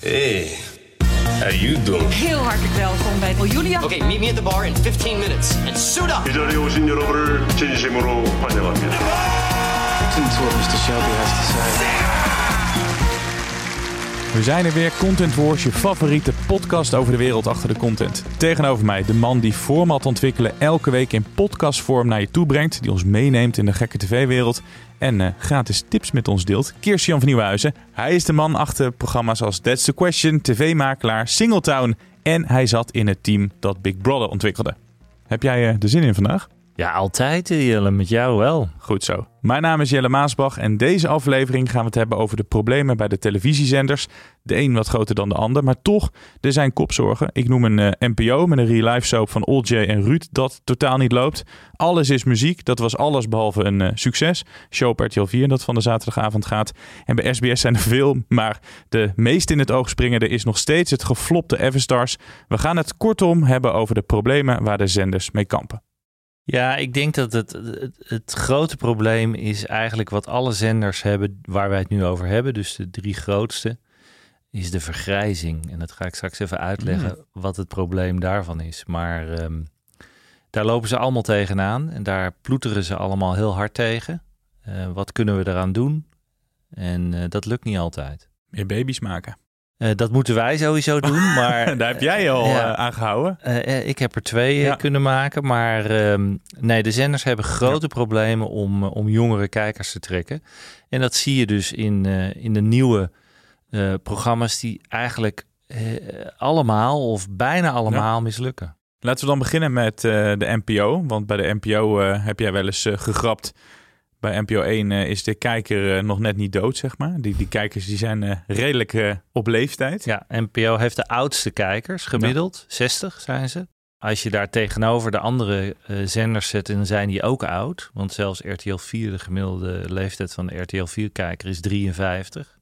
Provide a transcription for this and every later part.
Hey, how you doing? Heel hartelijk welkom bij Julia. Okay, meet me at the bar in 15 minutes and suit up. 이 자리에 오신 여러분을 진심으로 환영합니다. Listen to what Mr. Shelby has to say. We zijn er weer, Content Wars, je favoriete podcast over de wereld achter de content. Tegenover mij de man die format ontwikkelen elke week in podcastvorm naar je toe brengt, die ons meeneemt in de gekke tv-wereld en eh, gratis tips met ons deelt, Kirstian van Nieuwhuizen. Hij is de man achter programma's als That's the Question, TV-makelaar, Singletown en hij zat in het team dat Big Brother ontwikkelde. Heb jij er de zin in vandaag? Ja, altijd eh, Jelle, met jou wel. Goed zo. Mijn naam is Jelle Maasbach en deze aflevering gaan we het hebben over de problemen bij de televisiezenders. De een wat groter dan de ander, maar toch, er zijn kopzorgen. Ik noem een eh, NPO met een real-life soap van Old J en Ruud dat totaal niet loopt. Alles is muziek, dat was alles behalve een eh, succes. Show op RTL 4 dat van de zaterdagavond gaat. En bij SBS zijn er veel, maar de meest in het oog springende is nog steeds het geflopte Everstars. We gaan het kortom hebben over de problemen waar de zenders mee kampen. Ja, ik denk dat het, het, het grote probleem is eigenlijk wat alle zenders hebben waar wij het nu over hebben. Dus de drie grootste is de vergrijzing. En dat ga ik straks even uitleggen wat het probleem daarvan is. Maar ehm, daar lopen ze allemaal tegenaan en daar ploeteren ze allemaal heel hard tegen. Eh, wat kunnen we eraan doen? En eh, dat lukt niet altijd. Meer baby's maken. Eh, dat moeten wij sowieso doen, maar... Daar heb jij al Ja. eh, aan gehouden. Eh, eh, ik heb er twee Ja. kunnen maken, maar ehm, nee, de zenders hebben grote problemen om, om jongere kijkers te trekken. En dat zie je dus in, in de nieuwe programma's die eigenlijk allemaal of bijna allemaal mislukken. Laten we dan beginnen met de NPO. Want bij de NPO heb jij wel eens gegrapt. Bij NPO 1 eh, is de kijker eh, nog net niet dood, zeg maar. Die, die kijkers die zijn eh, redelijk op leeftijd. Ja, NPO heeft de oudste kijkers, gemiddeld 60 zijn ze. Als je daar tegenover de andere zenders zet, dan zijn die ook oud. Want zelfs RTL 4, de gemiddelde leeftijd van de RTL 4-kijker is 53.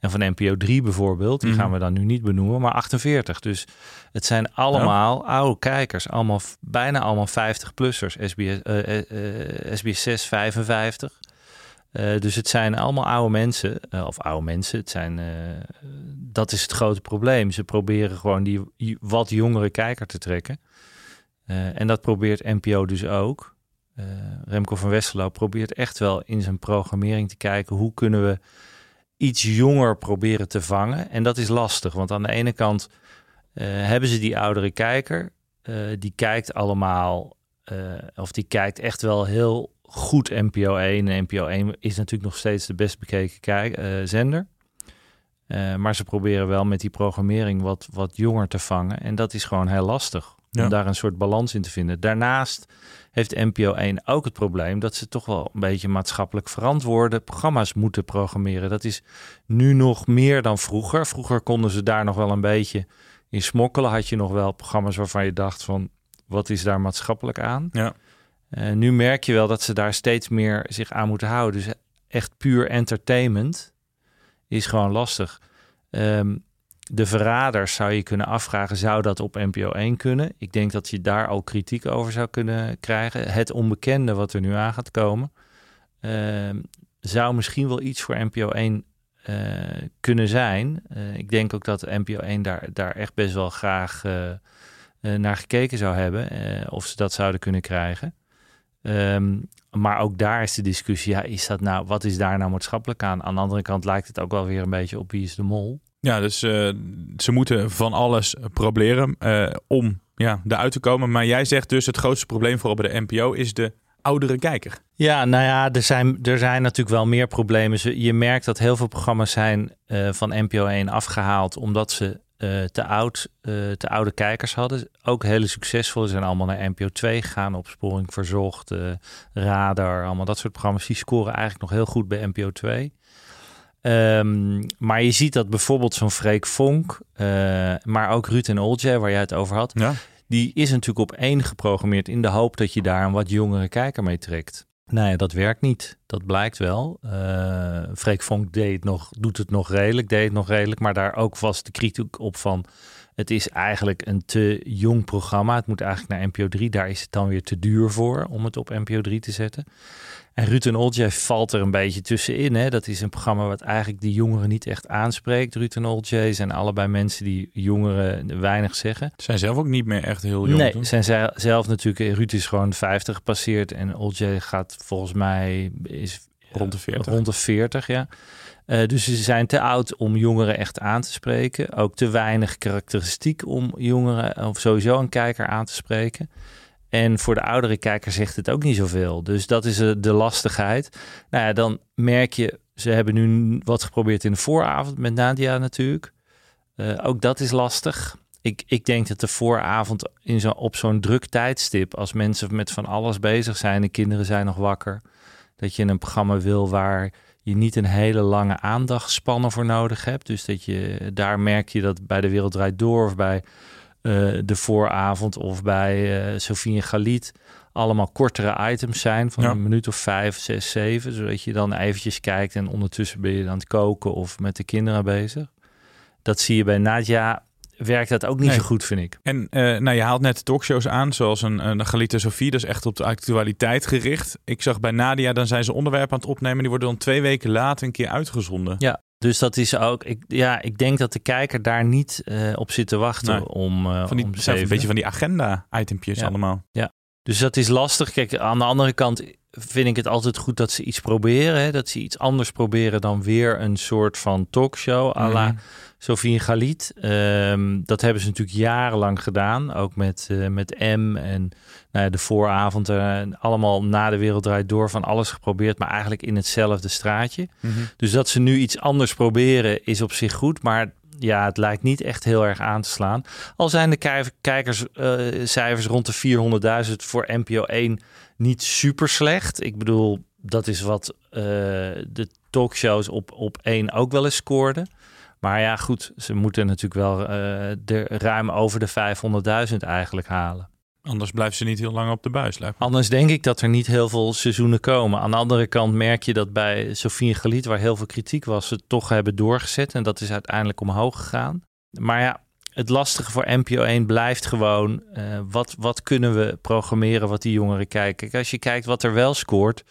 En van NPO 3 bijvoorbeeld, die Mhm. gaan we dan nu niet benoemen, maar 48. Dus het zijn allemaal oude kijkers. Allemaal, bijna allemaal 50-plussers. SBS, eh, eh, SBS 6, 55. Eh, dus het zijn allemaal oude mensen, eh, of oude mensen. Het zijn, eh, dat is het grote probleem. Ze proberen gewoon die wat jongere kijker te trekken. Eh, en dat probeert NPO dus ook. Remco van Westerlo probeert echt wel in zijn programmering te kijken hoe kunnen we iets jonger proberen te vangen. En dat is lastig, want aan de ene kant eh, hebben ze die oudere kijker. eh, die kijkt allemaal, eh, of die kijkt echt wel heel goed NPO 1. En NPO 1 is natuurlijk nog steeds de best bekeken kijk, zender. Maar ze proberen wel met die programmering wat, wat jonger te vangen. En dat is gewoon heel lastig Ja. om daar een soort balans in te vinden. Daarnaast heeft NPO 1 ook het probleem dat ze toch wel een beetje maatschappelijk verantwoorde programma's moeten programmeren. Dat is nu nog meer dan vroeger. Vroeger konden ze daar nog wel een beetje in smokkelen. Had je nog wel programma's waarvan je dacht van wat is daar maatschappelijk aan? Ja. Eh, nu merk je wel dat ze daar steeds meer zich aan moeten houden. Dus echt puur entertainment is gewoon lastig. Ehm, de verraders zou je kunnen afvragen, zou dat op NPO 1 kunnen? Ik denk dat je daar al kritiek over zou kunnen krijgen. Het onbekende wat er nu aan gaat komen, ehm, zou misschien wel iets voor NPO 1 eh, kunnen zijn. Eh, ik denk ook dat NPO 1 daar, daar echt best wel graag eh, naar gekeken zou hebben. of ze dat zouden kunnen krijgen. Ehm, maar ook daar is de discussie, ja, is dat nou, wat is daar nou maatschappelijk aan? Aan de andere kant lijkt het ook wel weer een beetje op wie is de mol. Ja, dus eh, ze moeten van alles proberen eh, om ja, eruit te komen. Maar jij zegt dus het grootste probleem vooral bij de NPO is de oudere kijker. Ja, nou ja, er zijn, er zijn natuurlijk wel meer problemen. Je merkt dat heel veel programma's zijn eh, van NPO 1 afgehaald omdat ze te, oud, te oude kijkers hadden. Ook hele succesvol. Ze zijn allemaal naar NPO 2 gegaan, Opsporing Verzocht, Radar, allemaal dat soort programma's. Die scoren eigenlijk nog heel goed bij NPO 2. Ehm, maar je ziet dat bijvoorbeeld zo'n Freek Vonk, eh, maar ook Ruud en Olje, waar jij het over had, Ja. die is natuurlijk op één geprogrammeerd in de hoop dat je daar een wat jongere kijker mee trekt. Nou ja, dat werkt niet. Dat blijkt wel. Eh Freek Vonk deed het nog, doet het nog redelijk, deed het nog redelijk, maar daar ook was de kritiek op van het is eigenlijk een te jong programma. Het moet eigenlijk naar NPO 3. Daar is het dan weer te duur voor om het op NPO 3 te zetten. En Ruud en Olje valt er een beetje tussenin. Hè? Dat is een programma wat eigenlijk die jongeren niet echt aanspreekt. Ruud en Olje zijn allebei mensen die jongeren weinig zeggen. Ze zijn zelf ook niet meer echt heel jong. nee, toch? zijn zij zelf natuurlijk. Ruud is gewoon 50 gepasseerd en Olje gaat volgens mij is Rond de 40. Rond de 40, ja. Eh, dus ze zijn te oud om jongeren echt aan te spreken. Ook te weinig karakteristiek om jongeren of sowieso een kijker aan te spreken. En voor de oudere kijker zegt het ook niet zoveel. Dus dat is eh, de lastigheid. Nou ja, dan merk je, ze hebben nu wat geprobeerd in de vooravond met Nadia natuurlijk. Eh, ook dat is lastig. Ik, ik denk dat de vooravond in zo, op zo'n druk tijdstip, als mensen met van alles bezig zijn, de kinderen zijn nog wakker, dat je een programma wil waar je niet een hele lange aandachtspannen voor nodig hebt. Dus dat je daar merk je dat bij de Wereld Draait Door of bij de vooravond of bij eh Sofie en Galit allemaal kortere items zijn van Ja. een minuut of vijf, zes, zeven. Zodat je dan eventjes kijkt en ondertussen ben je aan het koken of met de kinderen bezig. Dat zie je bij Nadja. Werkt dat ook niet Nee. zo goed, vind ik. En eh, nou, je haalt net talkshows aan, zoals een, een Galita Sofie. Dat is echt op de actualiteit gericht. Ik zag bij Nadia, dan zijn ze onderwerpen aan het opnemen. Die worden dan twee weken later een keer uitgezonden. Ja, dus dat is ook. Ik, ja, ik denk dat de kijker daar niet eh, op zit te wachten Nee. om. eh Van die, om zijn een beetje van die agenda-itempjes Ja. allemaal. Dus dat is lastig. Kijk, aan de andere kant vind ik het altijd goed dat ze iets proberen. Hè? Dat ze iets anders proberen dan weer een soort van talkshow à la Mhm. Sofie en Galit. Ehm, dat hebben ze natuurlijk jarenlang gedaan. Ook met, eh, met M en nou ja, de vooravond. eh, allemaal na de wereld draait door van alles geprobeerd. Maar eigenlijk in hetzelfde straatje. Mhm. Dus dat ze nu iets anders proberen is op zich goed. Maar ja, het lijkt niet echt heel erg aan te slaan. Al zijn de kij- kijkerscijfers rond de 400.000 voor NPO 1 niet super slecht. Ik bedoel, dat is wat eh, de talkshows op, op 1 ook wel eens scoorden. Maar ja, goed, ze moeten natuurlijk wel eh, de ruim over de 500.000 eigenlijk halen. Anders blijft ze niet heel lang op de buis. Lijkt me. Anders denk ik dat er niet heel veel seizoenen komen. Aan de andere kant merk je dat bij Sofie en Galiet, waar heel veel kritiek was, ze het toch hebben doorgezet. En dat is uiteindelijk omhoog gegaan. Maar ja, het lastige voor NPO 1 blijft gewoon, eh, wat, wat kunnen we programmeren wat die jongeren kijken? Kijk, als je kijkt wat er wel scoort,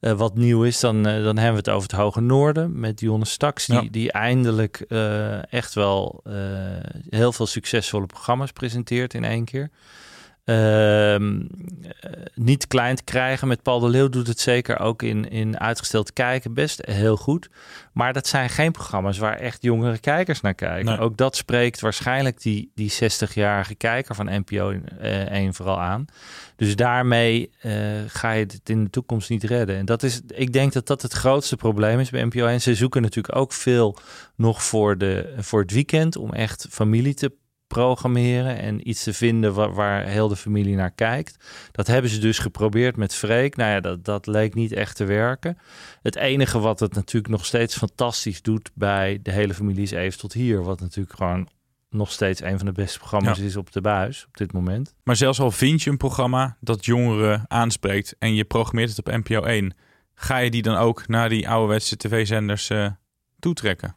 eh, wat nieuw is, dan, eh, dan hebben we het over het Hoge Noorden met Dionne Staks, die, Ja. die eindelijk eh, echt wel heel veel succesvolle programma's presenteert in één keer. Ehm, eh, niet klein te krijgen. Met Paul de Leeuw doet het zeker ook in, in uitgesteld kijken best heel goed. Maar dat zijn geen programma's waar echt jongere kijkers naar kijken. Nee. Ook dat spreekt waarschijnlijk die, die 60-jarige kijker van NPO eh, 1 vooral aan. Dus daarmee eh, ga je het in de toekomst niet redden. En dat is, ik denk dat dat het grootste probleem is bij NPO 1. Ze zoeken natuurlijk ook veel nog voor, de, voor het weekend om echt familie te programmeren en iets te vinden waar, waar heel de familie naar kijkt. Dat hebben ze dus geprobeerd met Freek. Nou ja, dat, dat leek niet echt te werken. Het enige wat het natuurlijk nog steeds fantastisch doet bij de hele familie is even tot hier. Wat natuurlijk gewoon nog steeds een van de beste programma's Ja. is op de buis op dit moment. Maar zelfs al vind je een programma dat jongeren aanspreekt en je programmeert het op NPO 1, ga je die dan ook naar die ouderwetse tv-zenders eh, toetrekken?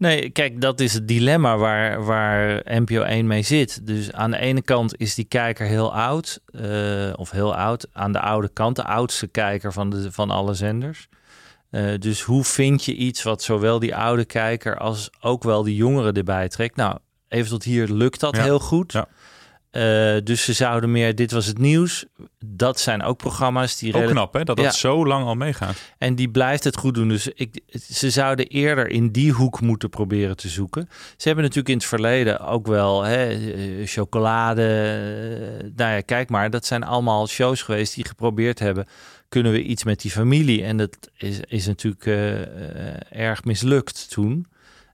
Nee, kijk, dat is het dilemma waar, waar NPO 1 mee zit. Dus aan de ene kant is die kijker heel oud, eh, of heel oud. Aan de oude kant, de oudste kijker van, de, van alle zenders. Eh, dus hoe vind je iets wat zowel die oude kijker als ook wel die jongeren erbij trekt? Nou, even tot hier lukt dat Ja, heel goed. ja. Eh, dus ze zouden meer, dit was het nieuws. Dat zijn ook programma's die Ook knap hè, dat dat Ja. zo lang al meegaat. en die blijft het goed doen. Dus ik, ze zouden eerder in die hoek moeten proberen te zoeken. Ze hebben natuurlijk in het verleden ook wel hè, eh, chocolade. eh, Nou ja, kijk maar. Dat zijn allemaal shows geweest die geprobeerd hebben. Kunnen we iets met die familie? En dat is, is natuurlijk erg mislukt toen.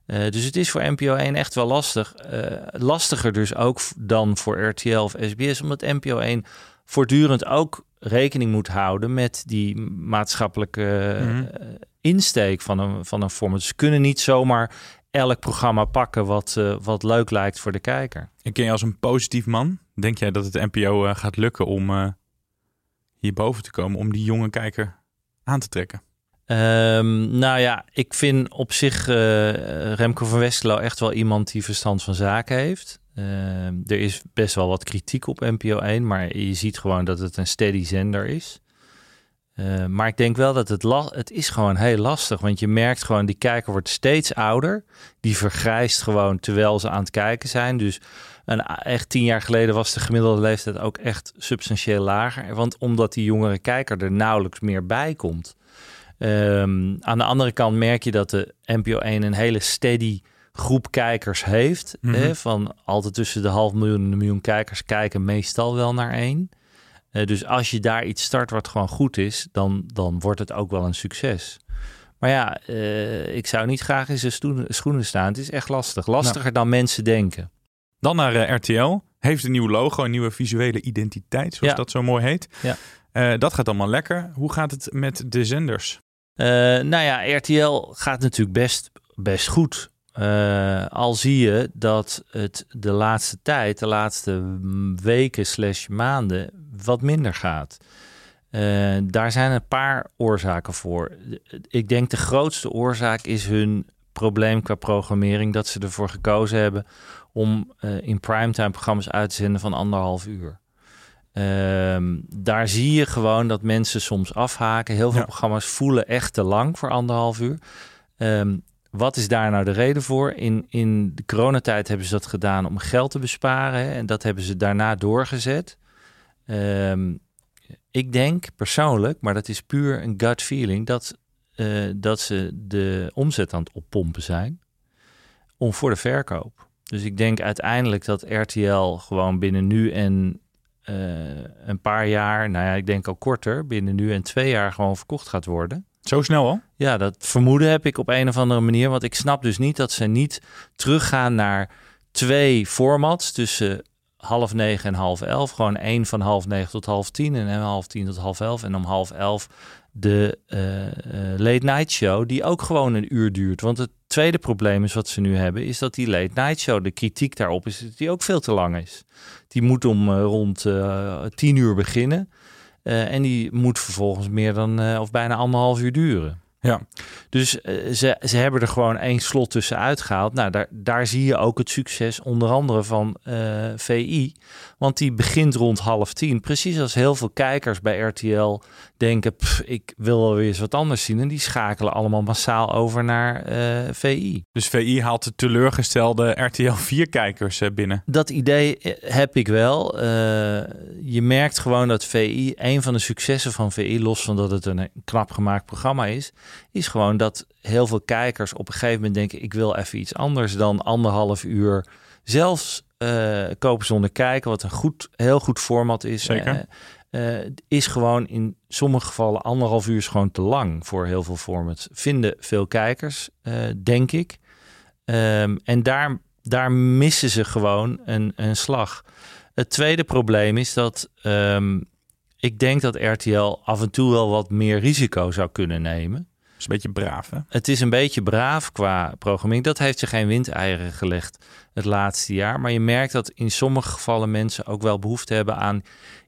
Eh, dus het is voor NPO 1 echt wel lastig. Eh, lastiger dus ook dan voor RTL of SBS. Omdat NPO 1 voortdurend ook rekening moet houden met die maatschappelijke Mhm. eh, insteek van een, van een format. Ze kunnen niet zomaar elk programma pakken wat, uh, wat leuk lijkt voor de kijker. En ken je als een positief man? Denk jij dat het NPO uh, gaat lukken om uh, hierboven te komen, om die jonge kijker aan te trekken? Um, nou ja, ik vind op zich Remco van Westerlo echt wel iemand die verstand van zaken heeft. Uh, er is best wel wat kritiek op NPO 1, maar je ziet gewoon dat het een steady zender is. Uh, maar ik denk wel dat het, het is gewoon heel lastig. Want je merkt gewoon, die kijker wordt steeds ouder. Die vergrijst gewoon terwijl ze aan het kijken zijn. Dus een, echt tien jaar geleden was de gemiddelde leeftijd ook echt substantieel lager. Want omdat die jongere kijker er nauwelijks meer bij komt. Um, aan de andere kant merk je dat de NPO 1 een hele steady groep kijkers heeft. Mm -hmm. hè, van altijd tussen de half miljoen en een miljoen kijkers kijken meestal wel naar één. Uh, dus als je daar iets start wat gewoon goed is, dan, dan wordt het ook wel een succes. Maar ja, uh, ik zou niet graag in zijn schoenen staan. Het is echt lastig. Lastiger nou. dan mensen denken. Dan naar uh, RTL. Heeft een nieuw logo, een nieuwe visuele identiteit, zoals ja. dat zo mooi heet. Ja. dat gaat allemaal lekker. Hoe gaat het met de zenders? Nou ja, RTL gaat natuurlijk best, best goed. Uh, al zie je dat het de laatste tijd, de laatste weken slash maanden, wat minder gaat. Uh, daar zijn een paar oorzaken voor. Ik denk de grootste oorzaak is hun probleem qua programmering. Dat ze ervoor gekozen hebben om uh, in primetime programma's uit te zenden van anderhalf uur. Uh, daar zie je gewoon dat mensen soms afhaken. Heel veel ja. programma's voelen echt te lang voor anderhalf uur. Um, wat is daar nou de reden voor? In, in de coronatijd hebben ze dat gedaan om geld te besparen. Hè, en dat hebben ze daarna doorgezet. Um, ik denk persoonlijk, maar dat is puur een gut feeling, dat, uh, dat ze de omzet aan het oppompen zijn om voor de verkoop. Dus ik denk uiteindelijk dat RTL gewoon binnen nu en een paar jaar, nou ja, ik denk al korter, binnen nu en twee jaar gewoon verkocht gaat worden. Zo snel al? Ja, dat vermoeden heb ik op een of andere manier. Want ik snap dus niet dat ze niet teruggaan naar twee formats tussen half negen en half elf. Gewoon één van half negen tot half tien en half tien tot half elf. En om half elf de uh, uh, late night show, die ook gewoon een uur duurt. Want het tweede probleem is wat ze nu hebben, is dat die late night show, de kritiek daarop is dat die ook veel te lang is. Die moet om uh, rond tien uur beginnen. Uh, en die moet vervolgens meer dan uh, of bijna anderhalf uur duren. Ja. Dus uh, ze, ze hebben er gewoon één slot tussenuit gehaald. Nou, daar, daar zie je ook het succes onder andere van VI. Want die begint rond half tien. Precies als heel veel kijkers bij RTL denken... Pff, ik wil wel weer eens wat anders zien. En die schakelen allemaal massaal over naar VI. Dus VI haalt de teleurgestelde RTL 4-kijkers binnen? Dat idee heb ik wel. je merkt gewoon dat VI... een van de successen van VI, los van dat het een knap gemaakt programma is... is gewoon dat heel veel kijkers op een gegeven moment denken... ik wil even iets anders dan anderhalf uur... Zelfs uh, kopen zonder kijken, wat een goed, heel goed format is. Zeker. Uh, is gewoon in sommige gevallen anderhalf uur is gewoon te lang voor heel veel formats. Vinden veel kijkers, denk ik. Um, en daar, daar missen ze gewoon een, een slag. Het tweede probleem is dat um, ik denk dat RTL af en toe wel wat meer risico zou kunnen nemen. Het is een beetje braaf, hè? Het is een beetje braaf qua programmering. Dat heeft ze geen windeieren gelegd het laatste jaar. Maar je merkt dat in sommige gevallen mensen ook wel behoefte hebben aan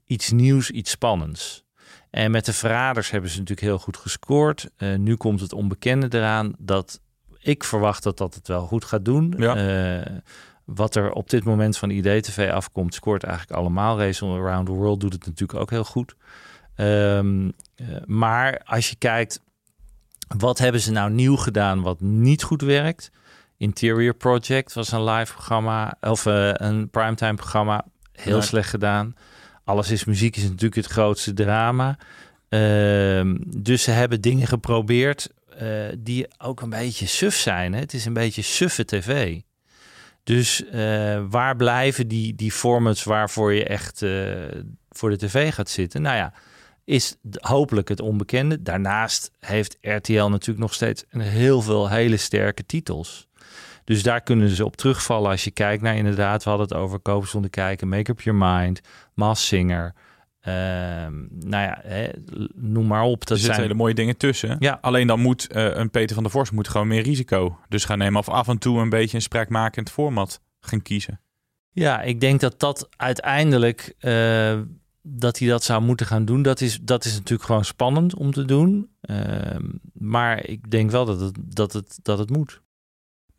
iets nieuws, iets spannends. En met de verraders hebben ze natuurlijk heel goed gescoord. Uh, nu komt het onbekende eraan. Dat ik verwacht dat dat het wel goed gaat doen. Ja. Uh, wat er op dit moment van IDTV afkomt, scoort eigenlijk allemaal. Race Around the World doet het natuurlijk ook heel goed. Um, uh, maar als je kijkt wat hebben ze nou nieuw gedaan wat niet goed werkt? Interior Project was een live programma of een primetime programma. Heel slecht gedaan. Alles is muziek is natuurlijk het grootste drama. Uh, dus ze hebben dingen geprobeerd uh, die ook een beetje suf zijn. Hè? Het is een beetje suffe tv. Dus uh, waar blijven die, die formats waarvoor je echt voor de tv gaat zitten? Nou ja, is hopelijk het onbekende. Daarnaast heeft RTL natuurlijk nog steeds heel veel hele sterke titels. Dus daar kunnen ze op terugvallen als je kijkt naar inderdaad, we hadden het over Kopen zonder kijken, Make Up Your Mind, Mass Singer. Ehm, nou ja, hè, noem maar op. Dat er zitten zijn hele mooie dingen tussen. Ja. Alleen dan moet eh, een Peter van der Vorst moet gewoon meer risico. Dus gaan nemen of af en toe een beetje een spraakmakend format gaan kiezen. Ja, ik denk dat dat uiteindelijk eh, dat hij dat zou moeten gaan doen. Dat is, dat is natuurlijk gewoon spannend om te doen. Ehm, maar ik denk wel dat het, dat, het, dat het moet.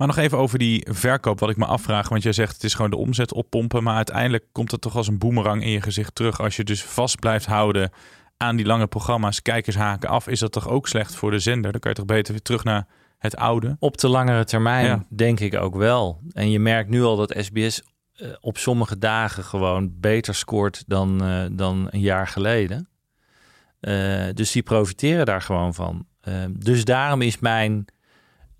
Maar nog even over die verkoop, wat ik me afvraag. Want jij zegt het is gewoon de omzet oppompen. Maar uiteindelijk komt het toch als een boemerang in je gezicht terug. Als je dus vast blijft houden aan die lange programma's, kijkers haken af. Is dat toch ook slecht voor de zender? Dan kan je toch beter weer terug naar het oude. Op de langere termijn Ja. denk ik ook wel. En je merkt nu al dat SBS eh, op sommige dagen gewoon beter scoort dan, eh, dan een jaar geleden. Eh, dus die profiteren daar gewoon van. Dus daarom is mijn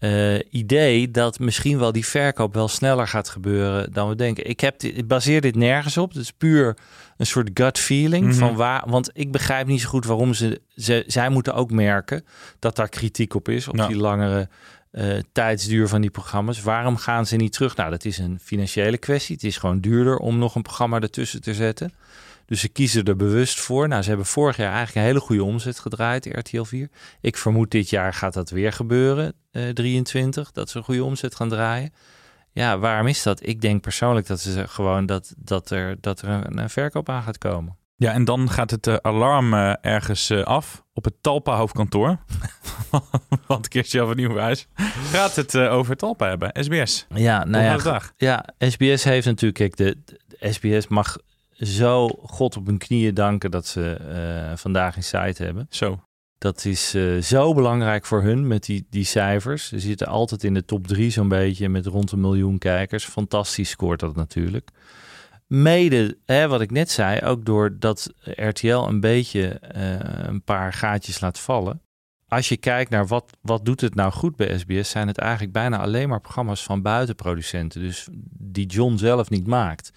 eh, idee dat misschien wel die verkoop wel sneller gaat gebeuren dan we denken. Ik, heb dit, ik baseer dit nergens op. Het is puur een soort gut feeling Mhm. van waar. Want ik begrijp niet zo goed waarom ze, ze. Zij moeten ook merken dat daar kritiek op is. Op die langere eh, tijdsduur van die programma's. Waarom gaan ze niet terug? Nou, dat is een financiële kwestie. Het is gewoon duurder om nog een programma ertussen te zetten. Dus ze kiezen er bewust voor. Nou, ze hebben vorig jaar eigenlijk een hele goede omzet gedraaid, RTL 4. Ik vermoed dit jaar gaat dat weer gebeuren, eh 23, dat ze een goede omzet gaan draaien. Ja, waarom is dat? Ik denk persoonlijk dat ze gewoon dat, dat er, dat er een, een verkoop aan gaat komen. Ja, en dan gaat het eh, alarm eh, ergens eh, af op het Talpa hoofdkantoor. Want Kirstjan van Nieuwhuis gaat het eh, over Talpa hebben. SBS. Ja, nou ja? Ja, SBS heeft natuurlijk, kijk, de, de SBS mag zo God op hun knieën danken dat ze eh, vandaag een site hebben. Zo. Dat is eh, zo belangrijk voor hun met die, die cijfers. Ze zitten altijd in de top drie zo'n beetje met rond een miljoen kijkers. Fantastisch scoort dat natuurlijk. Mede, hè, wat ik net zei, ook doordat RTL een beetje eh, een paar gaatjes laat vallen. Als je kijkt naar wat, wat doet het nou goed bij SBS, zijn het eigenlijk bijna alleen maar programma's van buitenproducenten. Dus die John zelf niet maakt.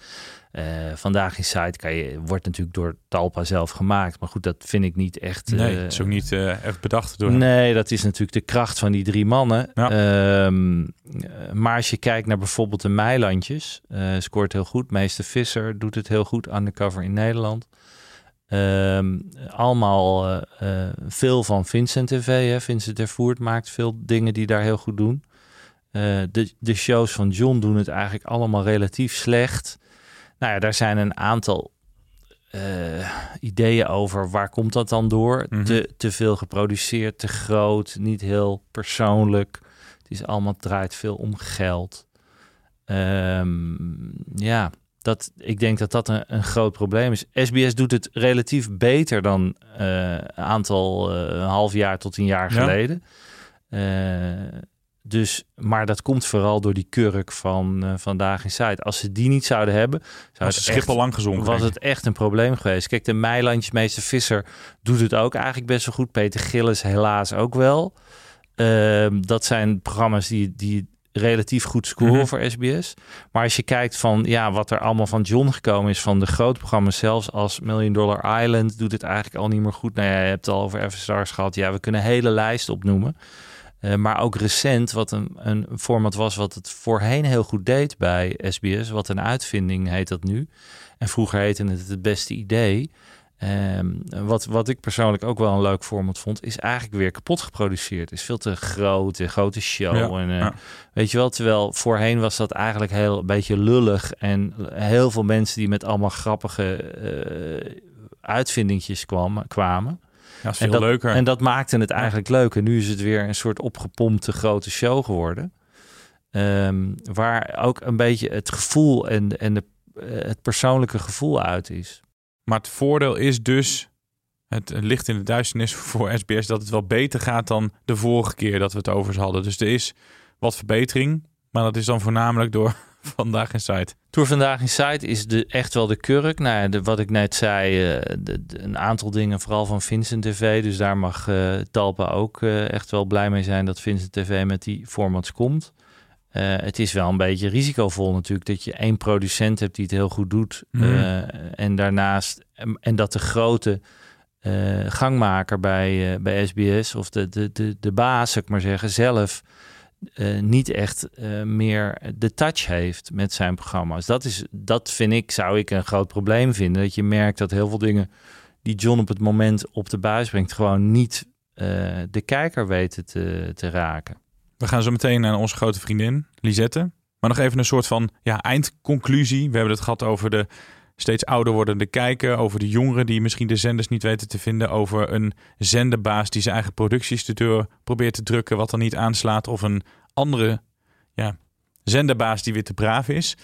Eh, vandaag in site kan je, wordt natuurlijk door Talpa zelf gemaakt. Maar goed, dat vind ik niet echt. Nee, eh, het is ook niet eh, echt bedacht door hem. Nee, dat is natuurlijk de kracht van die drie mannen. Ja. Ehm, eh, maar als je kijkt naar bijvoorbeeld de Meilandjes, scoort heel goed. Meester Visser doet het heel goed, undercover in Nederland. Ehm, allemaal veel van Vincent TV. Hè. Vincent Tervoert maakt veel dingen die daar heel goed doen. De, de shows van John doen het eigenlijk allemaal relatief slecht. Nou ja, daar zijn een aantal eh, ideeën over. Waar komt dat dan door? Mhm. te, te veel geproduceerd, te groot, niet heel persoonlijk. Het is allemaal het draait veel om geld. Ehm, ja, dat, ik denk dat dat een, een groot probleem is. SBS doet het relatief beter dan eh, een aantal, eh, een half jaar tot een jaar Ja. geleden. Dus, maar dat komt vooral door die kurk van eh, vandaag in site. Als ze die niet zouden hebben, zou het echt- lang gezonken. was het echt een probleem geweest. Kijk, de Meilandjesmeester Visser doet het ook eigenlijk best wel goed. Peter Gillis helaas ook wel. Ehm, dat zijn programma's die, die relatief goed scoren Mhm. voor SBS. Maar als je kijkt van ja, wat er allemaal van John gekomen is van de grote programma's, zelfs als Million Dollar Island, doet het eigenlijk al niet meer goed. Nou ja, je hebt het al over F-Stars gehad. Ja, we kunnen een hele lijst opnoemen. Eh, maar ook recent, wat een, een format was wat het voorheen heel goed deed bij SBS. Wat een uitvinding heet dat nu. En vroeger heette het het beste idee. Ehm, wat, wat ik persoonlijk ook wel een leuk format vond, is eigenlijk weer kapot geproduceerd. Is veel te groot, een grote show. Ja, en, eh, ja. Weet je wel, terwijl voorheen was dat eigenlijk heel een beetje lullig. En heel veel mensen die met allemaal grappige eh uitvindingjes kwamen. kwamen. Ja, dat is En veel dat, leuker. En dat maakte het eigenlijk leuk. En nu is het weer een soort opgepompte grote show geworden. Ehm, waar ook een beetje het gevoel en, en de, eh, het persoonlijke gevoel uit is. Maar het voordeel is dus, het licht in de duisternis voor SBS, dat het wel beter gaat dan de vorige keer dat we het over ze hadden. Dus er is wat verbetering, maar dat is dan voornamelijk door vandaag in site. Tour Vandaag in Site is de, echt wel de kurk. Nou ja, de, wat ik net zei, eh, de- de- een aantal dingen, vooral van Vincent TV. Dus daar mag eh, Talpa ook eh, echt wel blij mee zijn dat Vincent TV met die formats komt. Het is wel een beetje risicovol natuurlijk dat je één producent hebt die het heel goed doet. Mhm. En daarnaast, en, en dat de grote gangmaker bij, bij SBS of de, de, de, de baas, zou ik maar zeggen, zelf eh, niet echt eh, meer de touch heeft met zijn programma's. Dat, is, dat vind ik, zou ik een groot probleem vinden. Dat je merkt dat heel veel dingen die John op het moment op de buis brengt, gewoon niet eh, de kijker weten te, te raken. We gaan zo meteen naar onze grote vriendin, Lisette. Maar nog even een soort van ja, eindconclusie. We hebben het gehad over de steeds ouder wordende kijker. Over de jongeren die misschien de zenders niet weten te vinden. Over een zenderbaas die zijn eigen producties de deur probeert te drukken. Wat dan niet aanslaat. Of een andere ja, zenderbaas die weer te braaf is.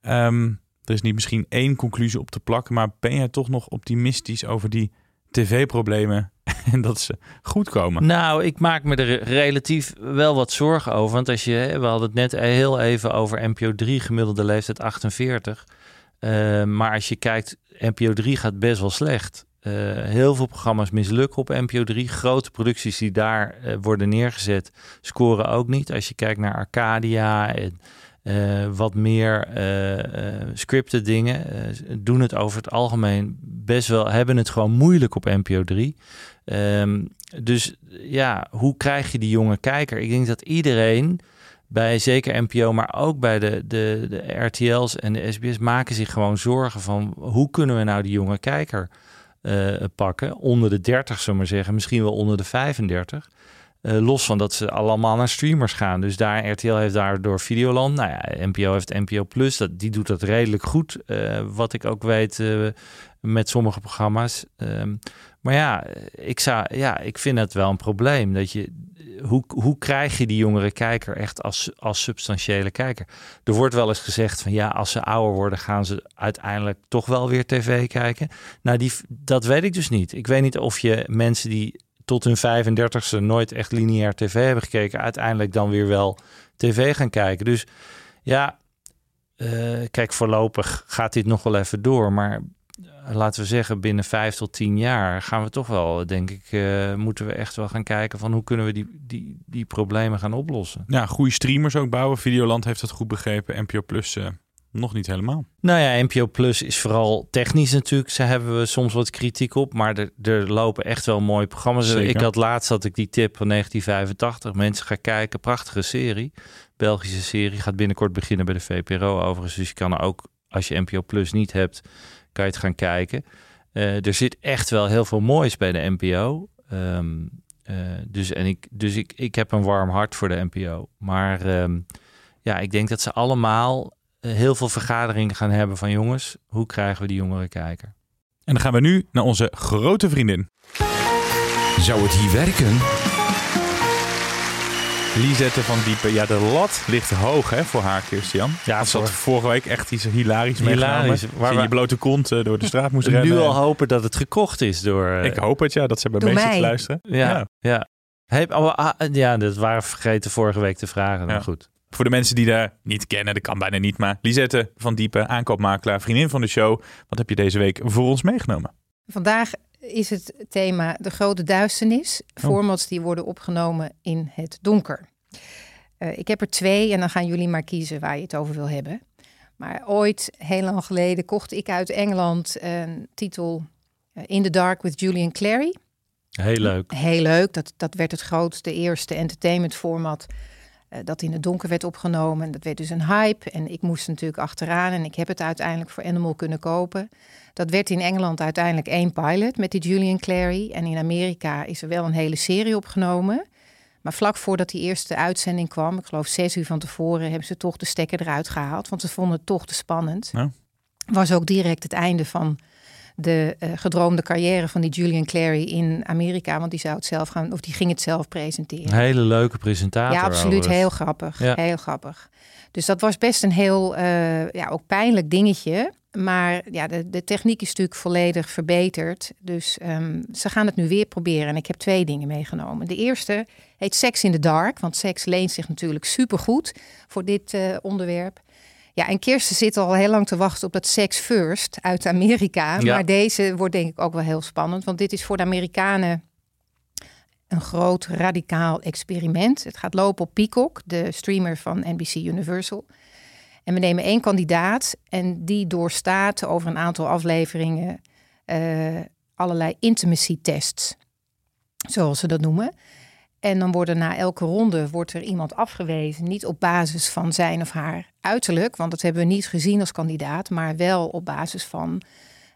Ehm, er is niet misschien één conclusie op te plakken. Maar ben jij toch nog optimistisch over die tv-problemen en dat ze goed komen? Nou, ik maak me er relatief wel wat zorgen over. Want als je, we hadden het net heel even over NPO 3 gemiddelde leeftijd 48. Uh, maar als je kijkt, NPO 3 gaat best wel slecht. Uh, heel veel programma's mislukken op NPO 3. Grote producties die daar uh, worden neergezet, scoren ook niet. Als je kijkt naar Arcadia en wat meer scripted dingen, doen het over het algemeen best wel, hebben het gewoon moeilijk op NPO 3. Um, dus ja, hoe krijg je die jonge kijker? Ik denk dat iedereen bij zeker NPO, maar ook bij de, de, de RTL's en de SBS maken zich gewoon zorgen van hoe kunnen we nou die jonge kijker uh, pakken? Onder de 30, zullen maar zeggen, misschien wel onder de 35. Eh, los van dat ze allemaal naar streamers gaan. Dus daar, RTL heeft daardoor Videoland. Nou ja, NPO heeft NPO Plus. Dat, die doet dat redelijk goed. Uh, wat ik ook weet met sommige programma's. Um, maar ja, ik, zou, ja, ik vind het wel een probleem. Dat je, hoe, hoe krijg je die jongere kijker echt als, als substantiële kijker? Er wordt wel eens gezegd van ja, als ze ouder worden, gaan ze uiteindelijk toch wel weer tv kijken. Nou, die, dat weet ik dus niet. Ik weet niet of je mensen die tot hun 35ste nooit echt lineair tv hebben gekeken, uiteindelijk dan weer wel tv gaan kijken. Dus ja, uh, kijk, voorlopig gaat dit nog wel even door. Maar laten we zeggen, binnen vijf tot tien jaar gaan we toch wel, denk ik, uh, moeten we echt wel gaan kijken van hoe kunnen we die, die, die problemen gaan oplossen. Ja, goede streamers ook bouwen. Videoland heeft dat goed begrepen. NPO Plus uh, nog niet helemaal. Nou ja, NPO Plus is vooral technisch natuurlijk. Daar hebben we soms wat kritiek op, maar er, er lopen echt wel mooie programma's. Zeker. Ik had laatst had ik die tip van 1985. Mensen gaan kijken, prachtige serie. Belgische serie gaat binnenkort beginnen bij de VPRO overigens. Dus je kan er ook, als je NPO Plus niet hebt, kan je het gaan kijken. Uh, er zit echt wel heel veel moois bij de NPO. Um, uh, dus en ik, dus ik, ik heb een warm hart voor de NPO. Maar um, ja, ik denk dat ze allemaal heel veel vergaderingen gaan hebben van jongens, hoe krijgen we die jongere kijker? En dan gaan we nu naar onze grote vriendin. Zou het hier werken? Lisette van Diepen. Ja, de lat ligt hoog hè, voor haar, Christian. Ja, ze had vorige week echt iets hilarisch meegenomen. Waar we je blote kont uh, door de straat moest rennen. Nu al hopen dat het gekocht is door... Uh, Ik hoop het, ja. Dat ze bij mensen te luisteren. Ja, ja. ja. Hey, oh, ah, ja, dat waren vergeten vorige week te vragen. Ja. goed. Voor de mensen die daar niet kennen, dat kan bijna niet. Maar Lisette van Diepen, aankoopmakelaar, vriendin van de show. Wat heb je deze week voor ons meegenomen? Vandaag is het thema de grote duisternis. Oh. Formats die worden opgenomen in het donker. Uh, ik heb er twee en dan gaan jullie maar kiezen waar je het over wil hebben. Maar ooit, heel lang geleden, kocht ik uit Engeland een titel uh, In the Dark with Julian Clary. Heel leuk. Heel leuk. Dat, dat werd het grootste, eerste entertainment format dat in het donker werd opgenomen. Dat werd dus een hype en ik moest natuurlijk achteraan en ik heb het uiteindelijk voor Animal kunnen kopen. Dat werd in Engeland uiteindelijk één pilot met die Julian Clary. En in Amerika is er wel een hele serie opgenomen. Maar vlak voordat die eerste uitzending kwam, ik geloof zes uur van tevoren, hebben ze toch de stekker eruit gehaald. Want ze vonden het toch te spannend. Ja. Was ook direct het einde van de uh, gedroomde carrière van die Julian Clary in Amerika. Want die zou het zelf gaan, of die ging het zelf presenteren. Een hele leuke presentator. Ja, absoluut. Heel grappig. Ja. Heel grappig. Dus dat was best een heel uh, ja, ook pijnlijk dingetje. Maar ja, de, de techniek is natuurlijk volledig verbeterd. Dus um, ze gaan het nu weer proberen. En ik heb twee dingen meegenomen. De eerste heet Sex in the Dark. Want seks leent zich natuurlijk supergoed voor dit uh, onderwerp. Ja, en Kirsten zit al heel lang te wachten op dat Sex First uit Amerika. Ja. Maar deze wordt denk ik ook wel heel spannend. Want dit is voor de Amerikanen een groot radicaal experiment. Het gaat lopen op Peacock, de streamer van NBC Universal. En we nemen één kandidaat en die doorstaat over een aantal afleveringen uh, allerlei intimacy tests, zoals ze dat noemen. En dan worden na elke ronde wordt er iemand afgewezen, niet op basis van zijn of haar uiterlijk, want dat hebben we niet gezien als kandidaat, maar wel op basis van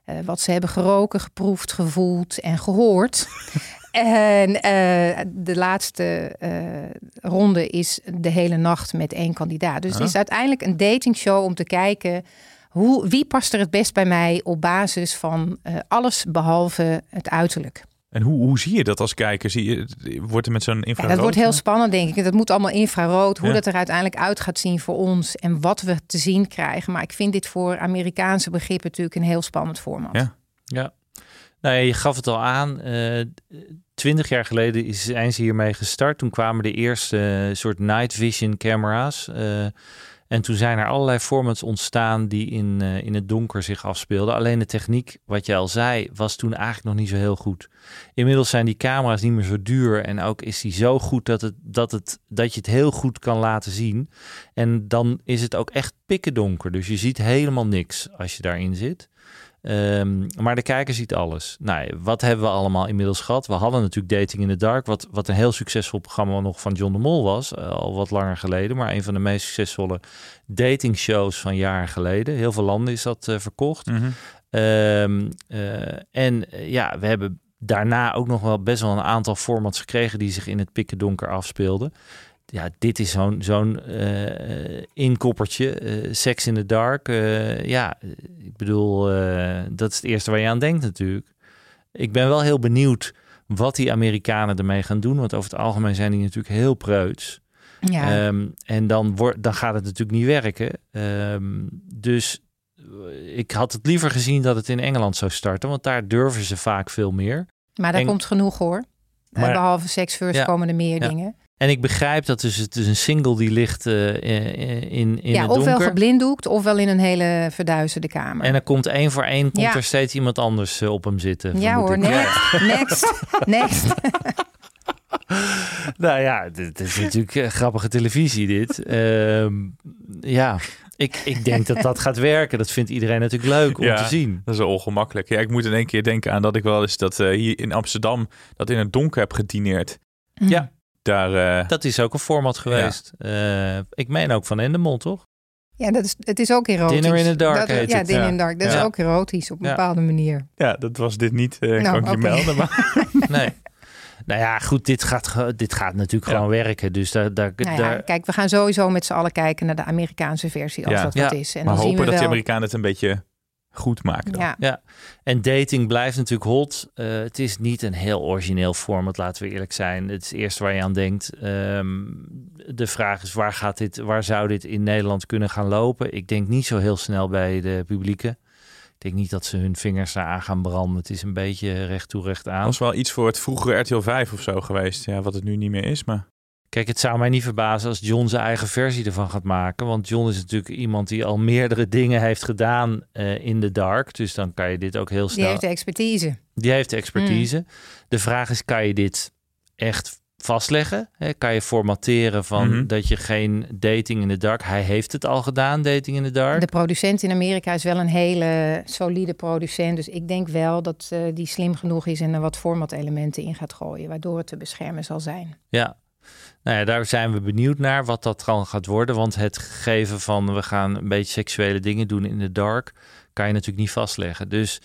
eh, wat ze hebben geroken, geproefd, gevoeld en gehoord. en eh, de laatste eh, ronde is de hele nacht met één kandidaat. Dus het is uiteindelijk een datingshow om te kijken hoe, wie past er het best bij mij op basis van alles behalve het uiterlijk. En hoe, hoe zie je dat als kijker? Zie je, wordt er met zo'n infrarood? dat wordt heel spannend, denk ik. Dat moet allemaal infrarood. Hoe dat er uiteindelijk uit gaat zien voor ons en wat we te zien krijgen. Maar ik vind dit voor Amerikaanse begrippen natuurlijk een heel spannend format. Ja, ja. Nou ja, je gaf het al aan. Uh, twintig jaar geleden is, zijn ze hiermee gestart. Toen kwamen de eerste uh, soort night vision camera's. Uh, en toen zijn er allerlei formats ontstaan die in, uh, in het donker zich afspeelden. Alleen de techniek, wat je al zei, was toen eigenlijk nog niet zo heel goed. Inmiddels zijn die camera's niet meer zo duur en ook is die zo goed dat, het, dat, het, dat je het heel goed kan laten zien. En dan is het ook echt pikken donker. Dus je ziet helemaal niks als je daarin zit. Um, maar de kijker ziet alles. Nou, wat hebben we allemaal inmiddels gehad? We hadden natuurlijk Dating in the Dark, wat, wat een heel succesvol programma nog van John de Mol was, uh, al wat langer geleden, maar een van de meest succesvolle datingshows van jaren geleden. Heel veel landen is dat uh, verkocht. Mm -hmm. um, uh, en ja, we hebben daarna ook nog wel best wel een aantal formats gekregen die zich in het pikken donker afspeelden ja, dit is zo'n zo'n uh, inkoppertje. Uh, Sex in the Dark. Uh, ja, ik bedoel, dat is het eerste waar je aan denkt natuurlijk. Ik ben wel heel benieuwd wat die Amerikanen ermee gaan doen. Want over het algemeen zijn die natuurlijk heel preuts. Ja. Um, en dan, wordt, dan gaat het natuurlijk niet werken. Um, dus ik had het liever gezien dat het in Engeland zou starten. Want daar durven ze vaak veel meer. Maar daar en, komt genoeg hoor. Maar, Behalve First ja, komen er meer ja. dingen. En ik begrijp dat dus het is een single die ligt uh, in, in ja, het ofwel geblinddoekt ofwel in een hele verduisterde kamer. En er komt één voor één komt ja. er steeds iemand anders uh, op hem zitten. Ja hoor, next, next, next. nou ja, dit is natuurlijk grappige televisie dit. Uh, ja, ik, ik denk dat dat gaat werken. Dat vindt iedereen natuurlijk leuk om ja, te zien. Dat is wel ongemakkelijk. Ja, ik moet in één keer denken aan dat ik wel eens dat hier in Amsterdam dat in het donker heb gedineerd. Mm. Ja. Daar, uh... Dat is ook een format geweest. Ja. Uh, ik meen ook van Endemol, toch? Ja, dat is, het is ook erotisch. Dinner in the Dark dat, heet ja, het. Dinner in the Dark. Dat ja. is ook erotisch op een bepaalde manier. Ja, dat was dit niet, uh, nou, kan ik okay. je melden. Maar... nee. Nou ja, goed, dit gaat, dit gaat natuurlijk gewoon werken. Dus daar, daar, nou daar... Kijk, we gaan sowieso met z'n allen kijken naar de Amerikaanse versie, als dat wat is. En maar dan hopen zien we dat wel... de Amerikanen het een beetje goed maken. Dan. Ja. ja, en dating blijft natuurlijk hot. Uh, het is niet een heel origineel format, laten we eerlijk zijn. Het is het eerste waar je aan denkt. Um, de vraag is, waar, gaat dit, waar zou dit in Nederland kunnen gaan lopen? Ik denk niet zo heel snel bij de publieke. Ik denk niet dat ze hun vingers aan gaan branden. Het is een beetje recht toe, recht aan. Dat was wel iets voor het vroegere RTL 5 of zo geweest. Ja, wat het nu niet meer is, maar... Kijk, het zou mij niet verbazen als John zijn eigen versie ervan gaat maken. Want John is natuurlijk iemand die al meerdere dingen heeft gedaan uh, in de dark. Dus dan kan je dit ook heel snel... Die heeft de expertise. Die heeft de expertise. Mm. De vraag is, kan je dit echt vastleggen? Hè? Kan je formateren van mm -hmm. dat je geen dating in de dark... Hij heeft het al gedaan, dating in de dark. De producent in Amerika is wel een hele solide producent. Dus ik denk wel dat uh, die slim genoeg is en er wat formatelementen in gaat gooien... waardoor het te beschermen zal zijn. Ja, nou ja, daar zijn we benieuwd naar wat dat dan gaat worden. Want het geven van we gaan een beetje seksuele dingen doen in de dark, kan je natuurlijk niet vastleggen. Dus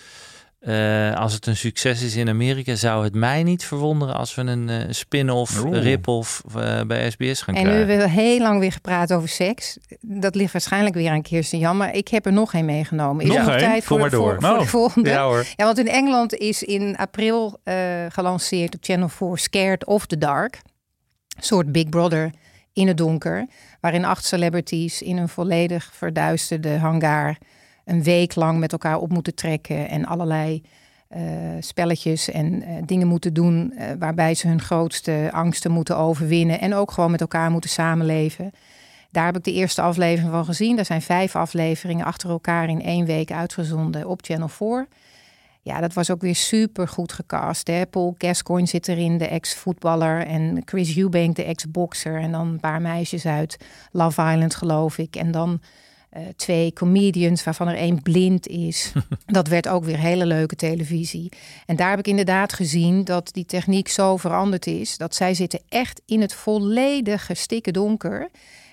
uh, als het een succes is in Amerika, zou het mij niet verwonderen als we een uh, spin-off, rip-off uh, bij SBS gaan en krijgen. En nu hebben we heel lang weer gepraat over seks. Dat ligt waarschijnlijk weer aan Kirsten Jan, maar ik heb er nog een meegenomen. Is nog er nog een? tijd Kom voor, maar door. voor, voor oh. de volgende? Ja, hoor. ja, want in Engeland is in april gelanceerd op Channel 4 Scared of the Dark. Soort Big Brother in het donker, waarin acht celebrities in een volledig verduisterde hangar een week lang met elkaar op moeten trekken en allerlei uh, spelletjes en uh, dingen moeten doen uh, waarbij ze hun grootste angsten moeten overwinnen en ook gewoon met elkaar moeten samenleven. Daar heb ik de eerste aflevering van gezien. Er zijn vijf afleveringen achter elkaar in één week uitgezonden op Channel 4. Ja, dat was ook weer super goed gecast. Hè? Paul Gascoigne zit erin, de ex-voetballer. En Chris Eubank, de ex-boxer. En dan een paar meisjes uit Love Island, geloof ik. En dan uh, twee comedians, waarvan er één blind is. dat werd ook weer hele leuke televisie. En daar heb ik inderdaad gezien dat die techniek zo veranderd is. Dat zij zitten echt in het volledige stikke donker.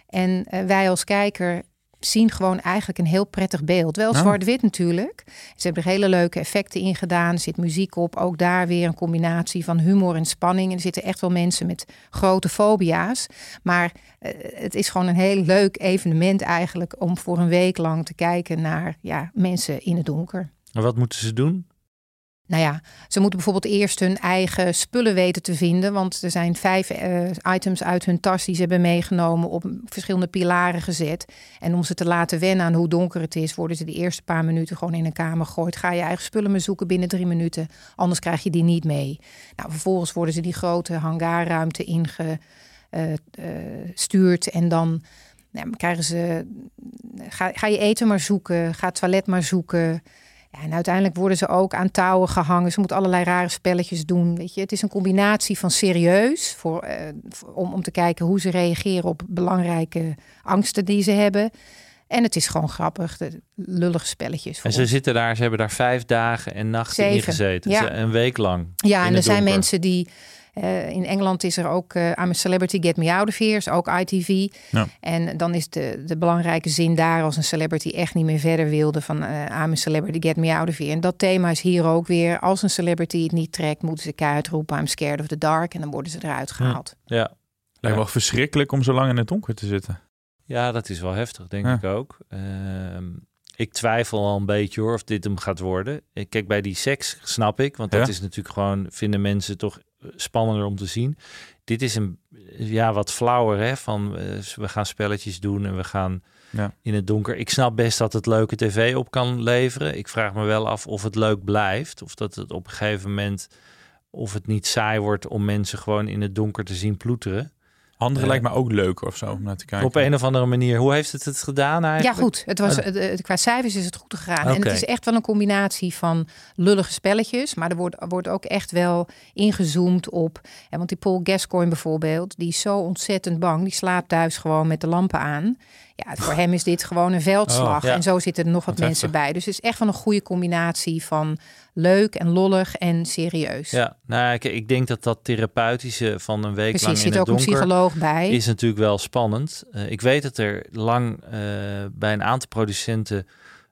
En uh, wij als kijker zien gewoon eigenlijk een heel prettig beeld. Wel Nou. zwart-wit natuurlijk. Ze hebben er hele leuke effecten in gedaan. Er zit muziek op. Ook daar weer een combinatie van humor en spanning. En er zitten echt wel mensen met grote fobia's. Maar eh, het is gewoon een heel leuk evenement eigenlijk... om voor een week lang te kijken naar ja, mensen in het donker. En wat moeten ze doen? Nou ja, ze moeten bijvoorbeeld eerst hun eigen spullen weten te vinden. Want er zijn vijf eh, items uit hun tas die ze hebben meegenomen op verschillende pilaren gezet. En om ze te laten wennen aan hoe donker het is, worden ze de eerste paar minuten gewoon in een kamer gegooid. Ga je eigen spullen maar zoeken binnen drie minuten, anders krijg je die niet mee. Nou, vervolgens worden ze die grote hangaarruimte ingestuurd en dan nou, krijgen ze. Ga, ga je eten maar zoeken, ga het toilet maar zoeken. Ja, en uiteindelijk worden ze ook aan touwen gehangen. Ze moeten allerlei rare spelletjes doen. Weet je? Het is een combinatie van serieus, voor, eh, om, om te kijken hoe ze reageren op belangrijke angsten die ze hebben. En het is gewoon grappig, de lullige spelletjes. En voor ze ons. zitten daar, ze hebben daar vijf dagen en nachten Zeven, ja. Ze- Een week lang. Ja, in en er zijn mensen die. Eh, in Engeland is er ook eh I'm a Celebrity Get Me Out of Here, is ook ITV. Ja. En dan is de, de belangrijke zin daar als een celebrity echt niet meer verder wilde van eh I'm a Celebrity Get Me Out of Here. En dat thema is hier ook weer. Als een celebrity het niet trekt, moeten ze keihard roepen I'm scared of the dark. En dan worden ze eruit gehaald. Ja. Lijkt me wel verschrikkelijk om zo lang in het donker te zitten. Ja, dat is wel heftig, denk Ja. ik ook. Ehm, ik twijfel al een beetje hoor of dit hem gaat worden. Kijk, bij die seks snap ik, want dat Ja. is natuurlijk gewoon, vinden mensen toch spannender om te zien. Dit is een, ja, wat flauwer hè, van eh, we gaan spelletjes doen en we gaan Ja. in het donker. Ik snap best dat het leuke tv op kan leveren. Ik vraag me wel af of het leuk blijft, of dat het op een gegeven moment, of het niet saai wordt om mensen gewoon in het donker te zien ploeteren. Andere Eh, lijkt me ook leuk of zo om naar te kijken. Op een of andere manier. Hoe heeft het het gedaan eigenlijk? Ja, goed. Het was, eh, qua cijfers is het goed gegaan. En het is echt wel een combinatie van lullige spelletjes. Maar er wordt, wordt ook echt wel ingezoomd op. En want die Paul Gascoigne bijvoorbeeld, die is zo ontzettend bang. Die slaapt thuis gewoon met de lampen aan. Ja, voor hem is dit gewoon een veldslag. Oh, ja. En zo zitten er nog wat Wat mensen heftig. bij. Dus het is echt wel een goede combinatie van leuk en lollig en serieus. Ja, nou, kijk, ik denk dat dat therapeutische van een week Precies, lang in zit het ook een donker psycholoog bij. is natuurlijk wel spannend. Eh, ik weet dat er lang eh, bij een aantal producenten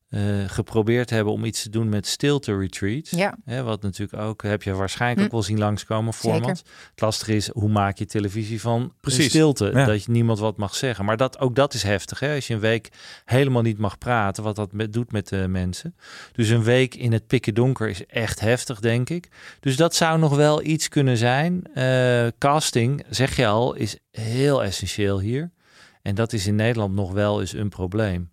eh, geprobeerd hebben om iets te doen met stilte retreats. Ja. Hè, wat natuurlijk ook, heb je waarschijnlijk Hm. ook wel zien langskomen, format. Het lastige is, hoe maak je televisie van Precies, stilte? ja. Dat je niemand wat mag zeggen. Maar dat, ook dat is heftig. Hè? Als je een week helemaal niet mag praten, wat dat met, doet met de mensen. Dus een week in het pikken donker is echt heftig, denk ik. Dus dat zou nog wel iets kunnen zijn. Eh, casting, zeg je al, is heel essentieel hier. En dat is in Nederland nog wel eens een probleem.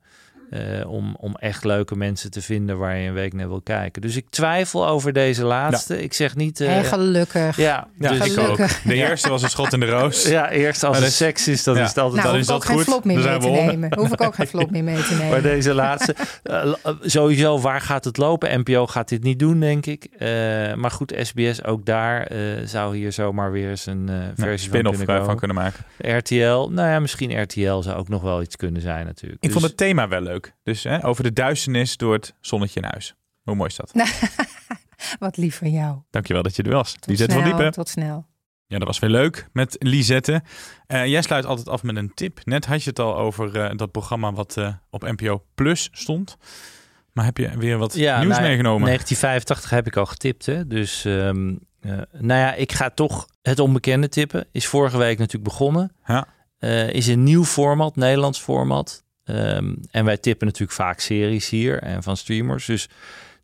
Eh, om, om echt leuke mensen te vinden waar je een week naar wil kijken. Dus ik twijfel over deze laatste. Ik zeg niet... eh, en gelukkig. ja, Ja, dus, ik ook. Gelukkig. De eerste was een schot in de roos. ja, eerst als het dat- seks is, dan ja. is het altijd... Nou, Dan hoef is ik ook dat geen goed. flop meer Dan mee te nemen. Hoef ik ook geen flop meer mee te nemen. Maar deze laatste, eh, sowieso, waar gaat het lopen? NPO gaat dit niet doen, denk ik. Eh, maar goed, SBS, ook daar eh, zou hier zomaar weer eens een eh, versie van spin-off van kunnen maken. RTL, nou ja, misschien RTL zou ook nog wel iets kunnen zijn natuurlijk. Ik Dus- vond het thema wel leuk. Dus hè, over de duisternis door het zonnetje in huis. Hoe mooi is dat? Wat lief van jou. Dankjewel dat je er was. Tot Lisette van snel, Diepen. Tot snel. Ja, dat was weer leuk met Lisette. Eh, jij sluit altijd af met een tip. Net had je het al over eh, dat programma wat eh, op NPO Plus stond. Maar heb je weer wat ja, nieuws nou ja, meegenomen? 1985 heb ik al getipt, hè. Dus, ehm, eh, nou ja, ik ga toch het onbekende tippen. Is vorige week natuurlijk begonnen. Ja. Eh, is een nieuw format, Nederlands format. Ehm, en wij tippen natuurlijk vaak series hier en van streamers. Dus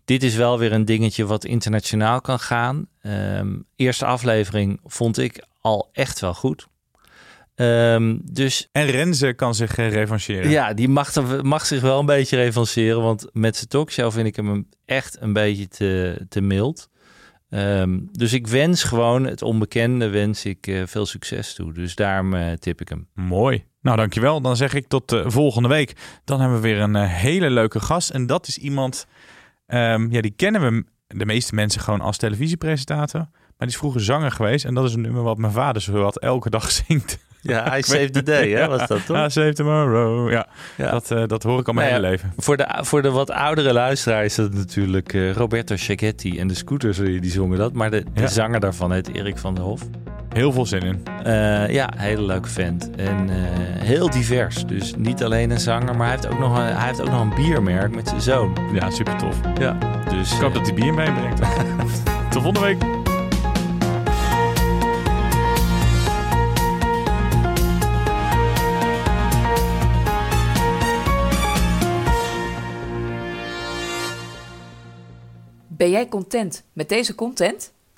dit is wel weer een dingetje wat internationaal kan gaan. Ehm, eerste aflevering vond ik al echt wel goed. Ehm, dus En Renze kan zich eh, revancheren. ja, die mag, mag zich wel een beetje revanceren. Want met zijn talkshow vind ik hem echt een beetje te, te mild. Dus ik wens gewoon het onbekende, wens ik eh, veel succes toe. Dus daarom eh, tip ik hem. Mooi. Nou, dankjewel. Dan zeg ik tot eh, volgende week. Dan hebben we weer een eh, hele leuke gast. En dat is iemand, ehm, ja, die kennen we de meeste mensen gewoon als televisiepresentator. Maar die is vroeger zanger geweest. En dat is een nummer wat mijn vader zo wat elke dag zingt. Ja, I saved the day, hè, was dat toch? I save tomorrow. Ja, Ja. Dat, eh, dat hoor ik al mijn Nou ja, hele leven. Voor de, voor de wat oudere luisteraar is dat natuurlijk Roberto Cecchetti en de Scooters die zongen dat. Maar de, de Ja. zanger daarvan heet Erik van der Hof. Heel veel zin in. Uh, ja, hele leuke vent. En uh, heel divers. Dus niet alleen een zanger, maar hij heeft ook nog een, hij heeft ook nog een biermerk met zijn zoon. Ja, super tof. Ja, dus, Ik hoop dat hij bier meebrengt. Tot volgende week. Ben jij content met deze content?